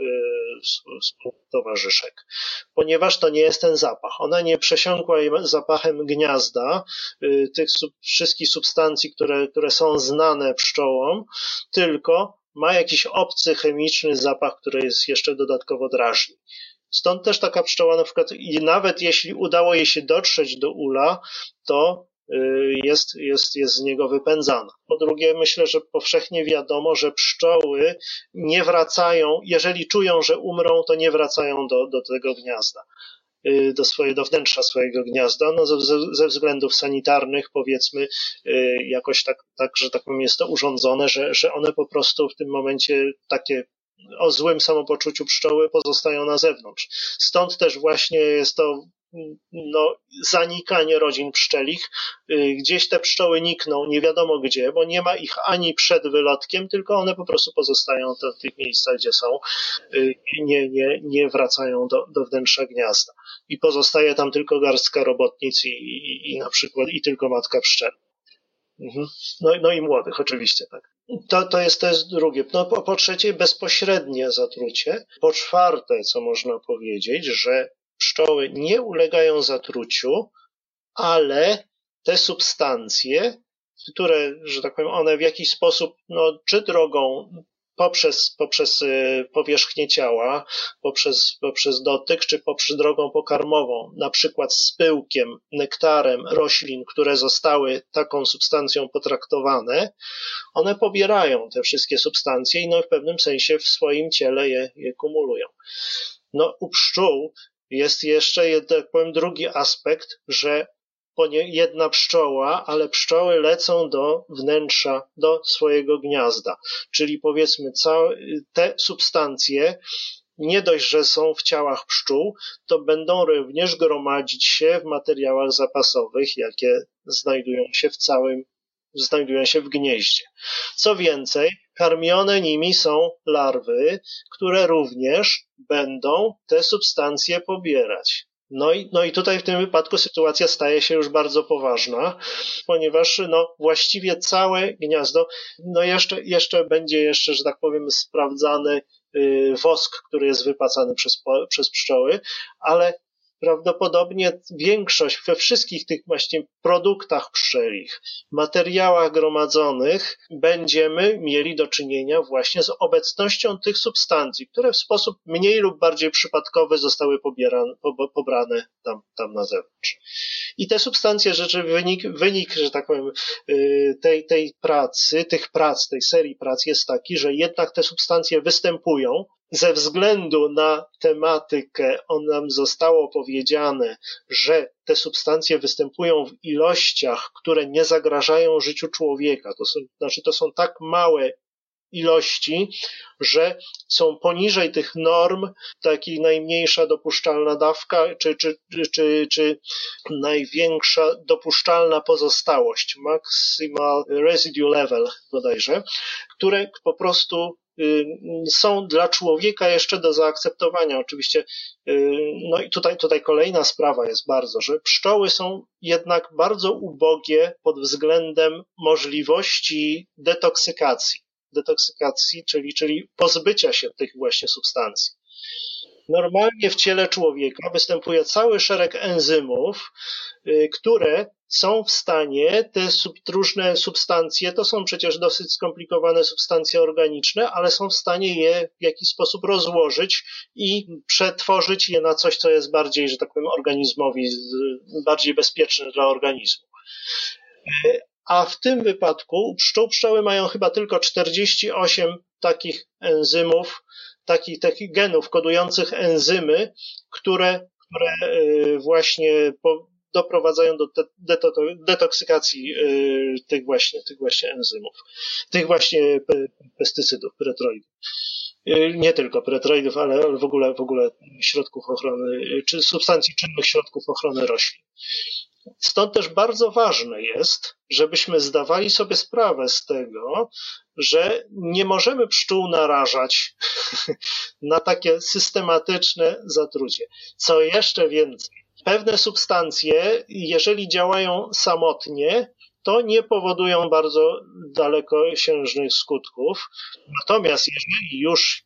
towarzyszek, ponieważ to nie jest ten zapach. Ona nie przesiąkła zapachem gniazda, tych wszystkich substancji, które, które są znane pszczołom, tylko ma jakiś obcy chemiczny zapach, który jest jeszcze dodatkowo drażni. Stąd też taka pszczoła na przykład, i nawet jeśli udało jej się dotrzeć do ula, to y, jest, jest, jest z niego wypędzana. Po drugie, myślę, że powszechnie wiadomo, że pszczoły nie wracają, jeżeli czują, że umrą, to nie wracają do, do tego gniazda y, do, swoje, do wnętrza swojego gniazda, no ze, ze względów sanitarnych powiedzmy y, jakoś tak, tak, że tak powiem jest to urządzone, że, że one po prostu w tym momencie takie o złym samopoczuciu pszczoły pozostają na zewnątrz. Stąd też właśnie jest to no, zanikanie rodzin pszczelich. Y, gdzieś te pszczoły nikną, nie wiadomo gdzie, bo nie ma ich ani przed wylotkiem, tylko one po prostu pozostają w tych miejscach, gdzie są, y, nie, nie, nie wracają do, do wnętrza gniazda. I pozostaje tam tylko garstka robotnic i, i, i na przykład i tylko matka pszczela. Mhm. No, no i młodych, oczywiście, tak. To, to, jest, to jest drugie. No, po, po trzecie, bezpośrednie zatrucie. Po czwarte, co można powiedzieć, że pszczoły nie ulegają zatruciu, ale te substancje, które, że tak powiem, one w jakiś sposób, no, czy drogą poprzez, poprzez y, powierzchnię ciała, poprzez, poprzez dotyk, czy poprzez drogą pokarmową, na przykład z pyłkiem, nektarem roślin, które zostały taką substancją potraktowane, one pobierają te wszystkie substancje i no w pewnym sensie w swoim ciele je, je kumulują. No, u pszczół jest jeszcze, tak powiem, drugi aspekt, że jedna pszczoła, ale pszczoły lecą do wnętrza, do swojego gniazda. Czyli powiedzmy, całe, te substancje nie dość, że są w ciałach pszczół, to będą również gromadzić się w materiałach zapasowych, jakie znajdują się w całym, znajdują się w gnieździe. Co więcej, karmione nimi są larwy, które również będą te substancje pobierać. No i, no i tutaj w tym wypadku sytuacja staje się już bardzo poważna, ponieważ no, właściwie całe gniazdo, no jeszcze, jeszcze będzie jeszcze, że tak powiem, sprawdzany y, wosk, który jest wypacany przez, przez pszczoły, ale prawdopodobnie większość we wszystkich tych właśnie produktach pszczelich, materiałach gromadzonych będziemy mieli do czynienia właśnie z obecnością tych substancji, które w sposób mniej lub bardziej przypadkowy zostały pobierane, pobrane tam, tam na zewnątrz. I te substancje, rzeczy, wynik, wynik, że tak powiem, y, tej, tej pracy, tych prac, tej serii prac jest taki, że jednak te substancje występują, ze względu na tematykę, on nam zostało powiedziane, że te substancje występują w ilościach, które nie zagrażają życiu człowieka. To są, znaczy, to są tak małe ilości, że są poniżej tych norm, taki najmniejsza dopuszczalna dawka, czy, czy, czy, czy największa dopuszczalna pozostałość, maximal residue level bodajże, które po prostu są dla człowieka jeszcze do zaakceptowania. Oczywiście, y, no i tutaj, tutaj kolejna sprawa jest bardzo, że pszczoły są jednak bardzo ubogie pod względem możliwości detoksykacji. Detoksykacji, czyli, czyli pozbycia się tych właśnie substancji. Normalnie w ciele człowieka występuje cały szereg enzymów, y, które są w stanie te sub, różne substancje, to są przecież dosyć skomplikowane substancje organiczne, ale są w stanie je w jakiś sposób rozłożyć i przetworzyć je na coś, co jest bardziej, że tak powiem, organizmowi, bardziej bezpieczne dla organizmu. Y, a w tym wypadku pszczół pszczoły mają chyba tylko 48 takich enzymów, takich, takich genów kodujących enzymy, które, które y, właśnie doprowadzają do detoksykacji y, tych właśnie, tych właśnie enzymów, tych właśnie pestycydów, pretroidów. Y, nie tylko pretroidów, ale w ogóle, w ogóle środków ochrony, czy substancji czynnych środków ochrony roślin. Stąd też bardzo ważne jest, żebyśmy zdawali sobie sprawę z tego, że nie możemy pszczół narażać na takie systematyczne zatrucie. Co jeszcze więcej, pewne substancje, jeżeli działają samotnie, to nie powodują bardzo dalekosiężnych skutków. Natomiast jeżeli już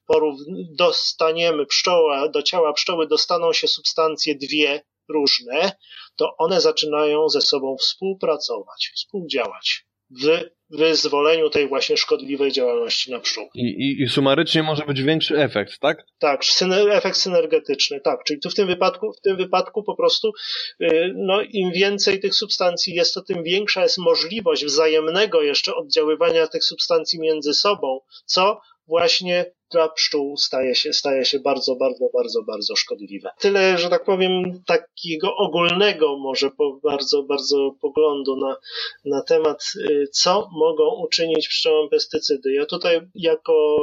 dostaniemy pszczoła, do ciała pszczoły dostaną się substancje dwie różne, to one zaczynają ze sobą współpracować, współdziałać w wyzwoleniu tej właśnie szkodliwej działalności na pszczół. I, i, I, sumarycznie może być większy efekt, tak? Tak, efekt synergetyczny, tak. Czyli tu w tym wypadku, w tym wypadku po prostu, y, no, im więcej tych substancji jest, to tym większa jest możliwość wzajemnego jeszcze oddziaływania tych substancji między sobą, co właśnie dla pszczół staje się, staje się bardzo, bardzo, bardzo, bardzo szkodliwe. Tyle, że tak powiem, takiego ogólnego może bardzo, bardzo poglądu na, na temat, y, co mogą uczynić pszczołom pestycydy. Ja tutaj jako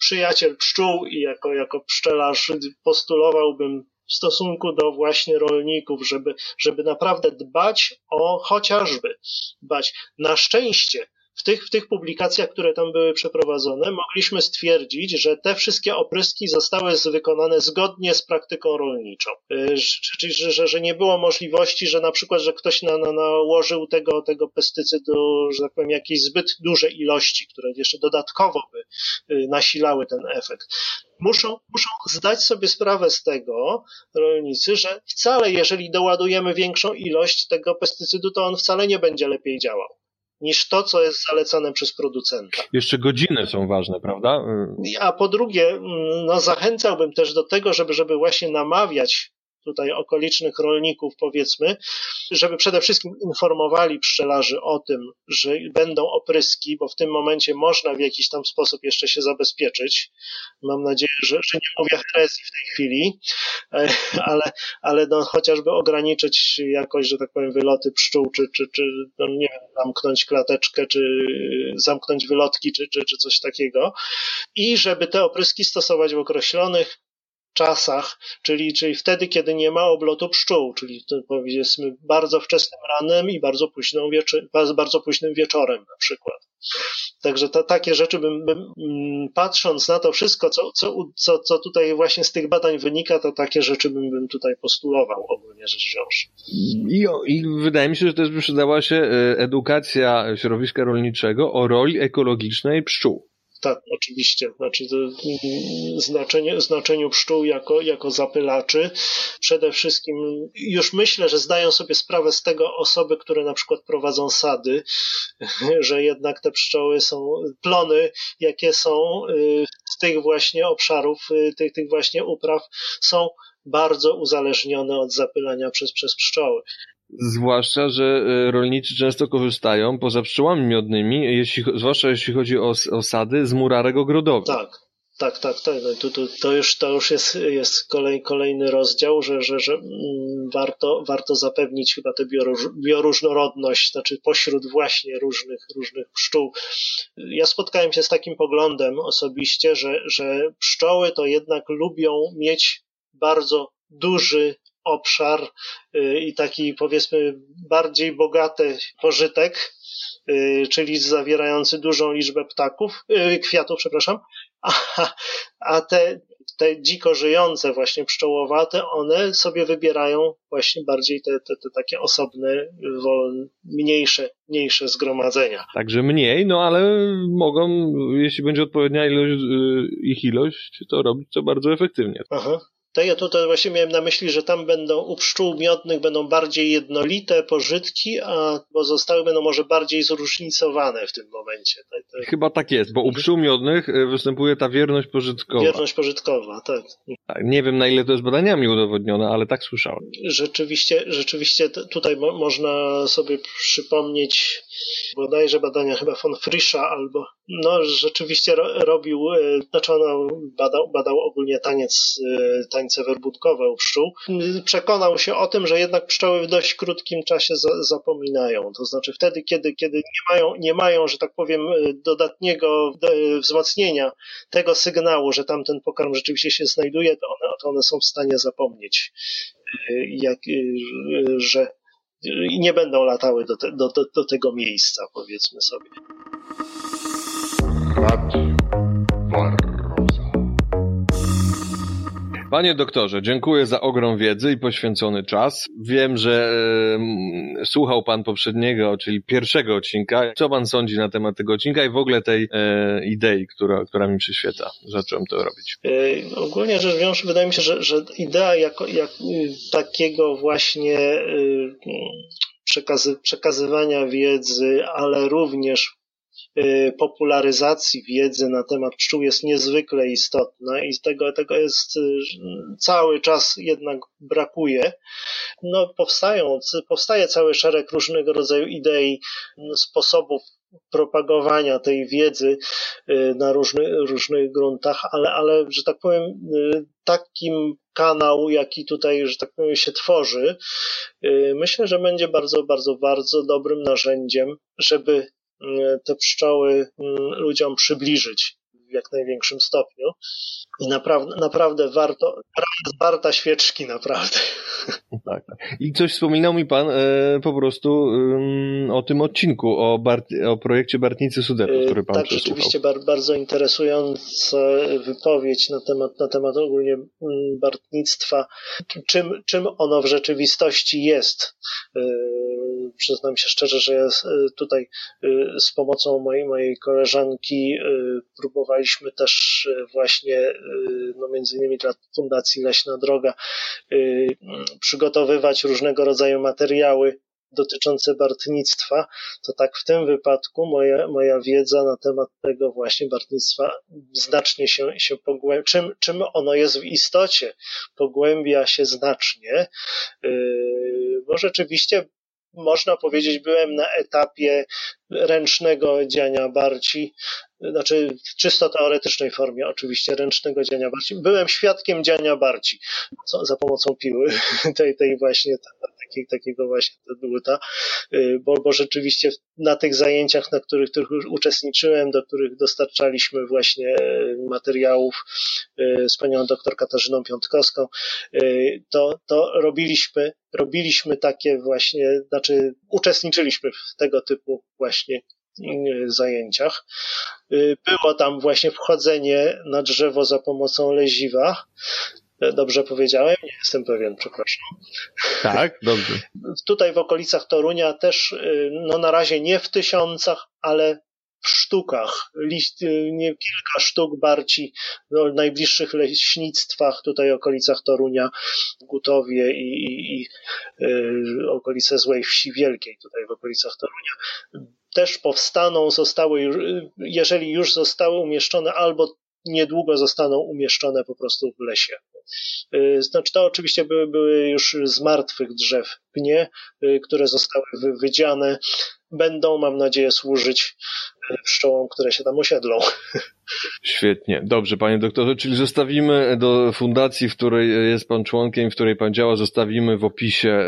przyjaciel pszczół i jako, jako pszczelarz postulowałbym w stosunku do właśnie rolników, żeby, żeby naprawdę dbać o chociażby dbać. Na szczęście w tych, w tych publikacjach, które tam były przeprowadzone, mogliśmy stwierdzić, że te wszystkie opryski zostały wykonane zgodnie z praktyką rolniczą. Y, czyli, że, że, że nie było możliwości, że na przykład, że ktoś na, na, nałożył tego, tego pestycydu, że tak powiem, jakieś zbyt duże ilości, które jeszcze dodatkowo by y, nasilały ten efekt. Muszą, muszą zdać sobie sprawę z tego rolnicy, że wcale, jeżeli doładujemy większą ilość tego pestycydu, to on wcale nie będzie lepiej działał niż to, co jest zalecane przez producenta. Jeszcze godziny są ważne, prawda? A po drugie, mm, no zachęcałbym też do tego, żeby, żeby właśnie namawiać tutaj okolicznych rolników, powiedzmy, żeby przede wszystkim informowali pszczelarzy o tym, że będą opryski, bo w tym momencie można w jakiś tam sposób jeszcze się zabezpieczyć. Mam nadzieję, że, że nie mówię herezji w tej chwili, ale, ale no, chociażby ograniczyć jakoś, że tak powiem, wyloty pszczół, czy, czy, czy no, nie wiem, zamknąć klateczkę, czy zamknąć wylotki, czy, czy, czy coś takiego. I żeby te opryski stosować w określonych czasach, czyli, czyli wtedy, kiedy nie ma oblotu pszczół, czyli to powiedzmy bardzo wczesnym ranem i bardzo, późną wieczy, bardzo późnym wieczorem na przykład. Także to, takie rzeczy bym, bym, mm, patrząc na to wszystko, co, co, co, co tutaj właśnie z tych badań wynika, to takie rzeczy bym, bym tutaj postulował ogólnie rzecz biorąc. I, I wydaje mi się, że też by przydała się e, edukacja środowiska rolniczego o roli ekologicznej pszczół. Tak, oczywiście. Znaczy, znaczenie, znaczeniu pszczół jako, jako zapylaczy. Przede wszystkim już myślę, że zdają sobie sprawę z tego osoby, które na przykład prowadzą sady, że jednak te pszczoły są, plony, jakie są y, z tych właśnie obszarów, y, tych, tych właśnie upraw, są bardzo uzależnione od zapylania przez, przez pszczoły. Zwłaszcza, że e, rolnicy często korzystają poza pszczołami miodnymi, jeśli, zwłaszcza jeśli chodzi o osady z murarek ogrodowych. Tak. Tak, tak, tak. No to, to, to, już, to już jest, jest kolej, kolejny rozdział, że, że, że mm, warto, warto zapewnić chyba tę bioróż, bioróżnorodność, znaczy pośród właśnie różnych, różnych pszczół. Ja spotkałem się z takim poglądem osobiście, że, że pszczoły to jednak lubią mieć bardzo duży obszar y, i taki powiedzmy bardziej bogaty pożytek, y, czyli zawierający dużą liczbę ptaków, y, kwiatów, przepraszam, a, a te, te dziko żyjące właśnie pszczołowate, one sobie wybierają właśnie bardziej te, te, te takie osobne, wolne, mniejsze, mniejsze zgromadzenia. Także mniej, no ale mogą, jeśli będzie odpowiednia ilość, ich ilość, to robić to bardzo efektywnie. Aha. To ja tutaj właśnie miałem na myśli, że tam będą u pszczół miodnych będą bardziej jednolite pożytki, a pozostałe będą może bardziej zróżnicowane w tym momencie. Chyba tak jest, bo u pszczół miodnych e, występuje ta wierność pożytkowa. Wierność pożytkowa, tak. tak. Nie wiem na ile to jest badaniami udowodnione, ale tak słyszałem. Rzeczywiście, rzeczywiście tutaj mo można sobie przypomnieć bodajże badania chyba von Frischa albo no rzeczywiście ro robił, e, znaczy on badał, badał ogólnie taniec, e, tańce werbutkowe u pszczół. Przekonał się o tym, że jednak pszczoły w dość krótkim czasie za zapominają. To znaczy wtedy, kiedy, kiedy nie mają, nie mają, że tak powiem, e, dodatniego wzmocnienia tego sygnału, że tamten pokarm rzeczywiście się znajduje, to one, to one są w stanie zapomnieć, jak, że nie będą latały do, te, do, do, do tego miejsca, powiedzmy sobie. Radio Panie doktorze, dziękuję za ogrom wiedzy i poświęcony czas. Wiem, że e, słuchał pan poprzedniego, czyli pierwszego odcinka. Co pan sądzi na temat tego odcinka i w ogóle tej e, idei, która, która mi przyświeca? Zacząłem to robić. E, ogólnie rzecz biorąc, wydaje mi się, że, że idea jako, jak, y, takiego właśnie y, przekazy, przekazywania wiedzy, ale również popularyzacji wiedzy na temat pszczół jest niezwykle istotna i tego, tego jest y, cały czas jednak brakuje. No, powstają, powstaje cały szereg różnego rodzaju idei, sposobów propagowania tej wiedzy y, na różny, różnych gruntach, ale, ale, że tak powiem, takim kanał, jaki tutaj, że tak powiem, się tworzy, myślę, że będzie bardzo, bardzo, bardzo dobrym narzędziem, żeby te pszczoły mm, ludziom przybliżyć w jak największym stopniu. I naprawdę, naprawdę warto, warta świeczki, naprawdę. Tak. I coś wspominał mi pan e, po prostu e, o tym odcinku, o, Bart, o projekcie Bartnicy Sudetów, który pan Tak, przesłuchał. rzeczywiście bar, bardzo interesująca wypowiedź na temat, na temat ogólnie mm, bartnictwa. Czym, czym ono w rzeczywistości jest? E, przyznam się szczerze, że ja e, tutaj e, z pomocą mojej, mojej koleżanki e, próbowaliśmy też właśnie, no między innymi dla Fundacji Leśna Droga, przygotowywać różnego rodzaju materiały dotyczące bartnictwa, to tak w tym wypadku moja, moja wiedza na temat tego właśnie bartnictwa znacznie się, się pogłębia. Czym, czym ono jest w istocie, pogłębia się znacznie, bo rzeczywiście można powiedzieć, byłem na etapie ręcznego dziania barci, znaczy w czysto teoretycznej formie oczywiście ręcznego dziania barci. Byłem świadkiem dziania barci co, za pomocą piły, tej, tej właśnie taki, takiego właśnie dłuta, y, bo, bo rzeczywiście na tych zajęciach, na których, których uczestniczyłem, do których dostarczaliśmy właśnie y, materiałów y, z panią doktor Katarzyną Piątkowską, to, to robiliśmy, robiliśmy takie właśnie, znaczy uczestniczyliśmy w tego typu właśnie zajęciach. Było tam właśnie wchodzenie na drzewo za pomocą leziwa. Dobrze powiedziałem? Nie jestem pewien, przepraszam. Tak, dobrze. Tutaj w okolicach Torunia też, no na razie nie w tysiącach, ale sztukach, list, y, nie kilka sztuk barci w najbliższych leśnictwach, tutaj okolicach Torunia, Gutowie i, i, i y, okolice Złej Wsi Wielkiej, tutaj w okolicach Torunia, też powstaną, zostały, jeżeli już zostały umieszczone albo niedługo zostaną umieszczone po prostu w lesie. Y, znaczy to oczywiście były, były już z martwych drzew pnie, y, które zostały wydziane. Będą, mam nadzieję, służyć y, pszczołom, które się tam osiedlą. Świetnie. Dobrze, panie doktorze, czyli zostawimy do fundacji, w której jest pan członkiem, w której pan działa, zostawimy w opisie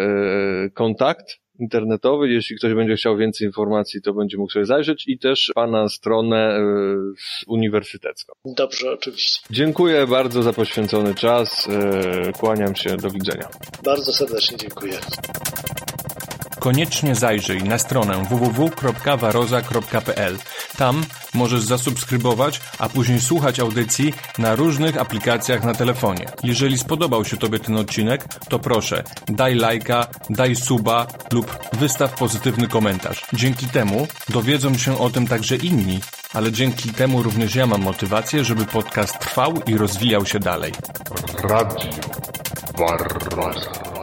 kontakt internetowy. Jeśli ktoś będzie chciał więcej informacji, to będzie mógł sobie zajrzeć i też Pana stronę e, uniwersytecką. Dobrze, oczywiście. Dziękuję bardzo za poświęcony czas. E, kłaniam się. Do widzenia. Bardzo serdecznie dziękuję. Koniecznie zajrzyj na stronę www.waroza.pl. Tam możesz zasubskrybować, a później słuchać audycji na różnych aplikacjach na telefonie. Jeżeli spodobał się Tobie ten odcinek, to proszę, daj lajka, daj suba lub wystaw pozytywny komentarz. Dzięki temu dowiedzą się o tym także inni, ale dzięki temu również ja mam motywację, żeby podcast trwał i rozwijał się dalej. Radio Barroza.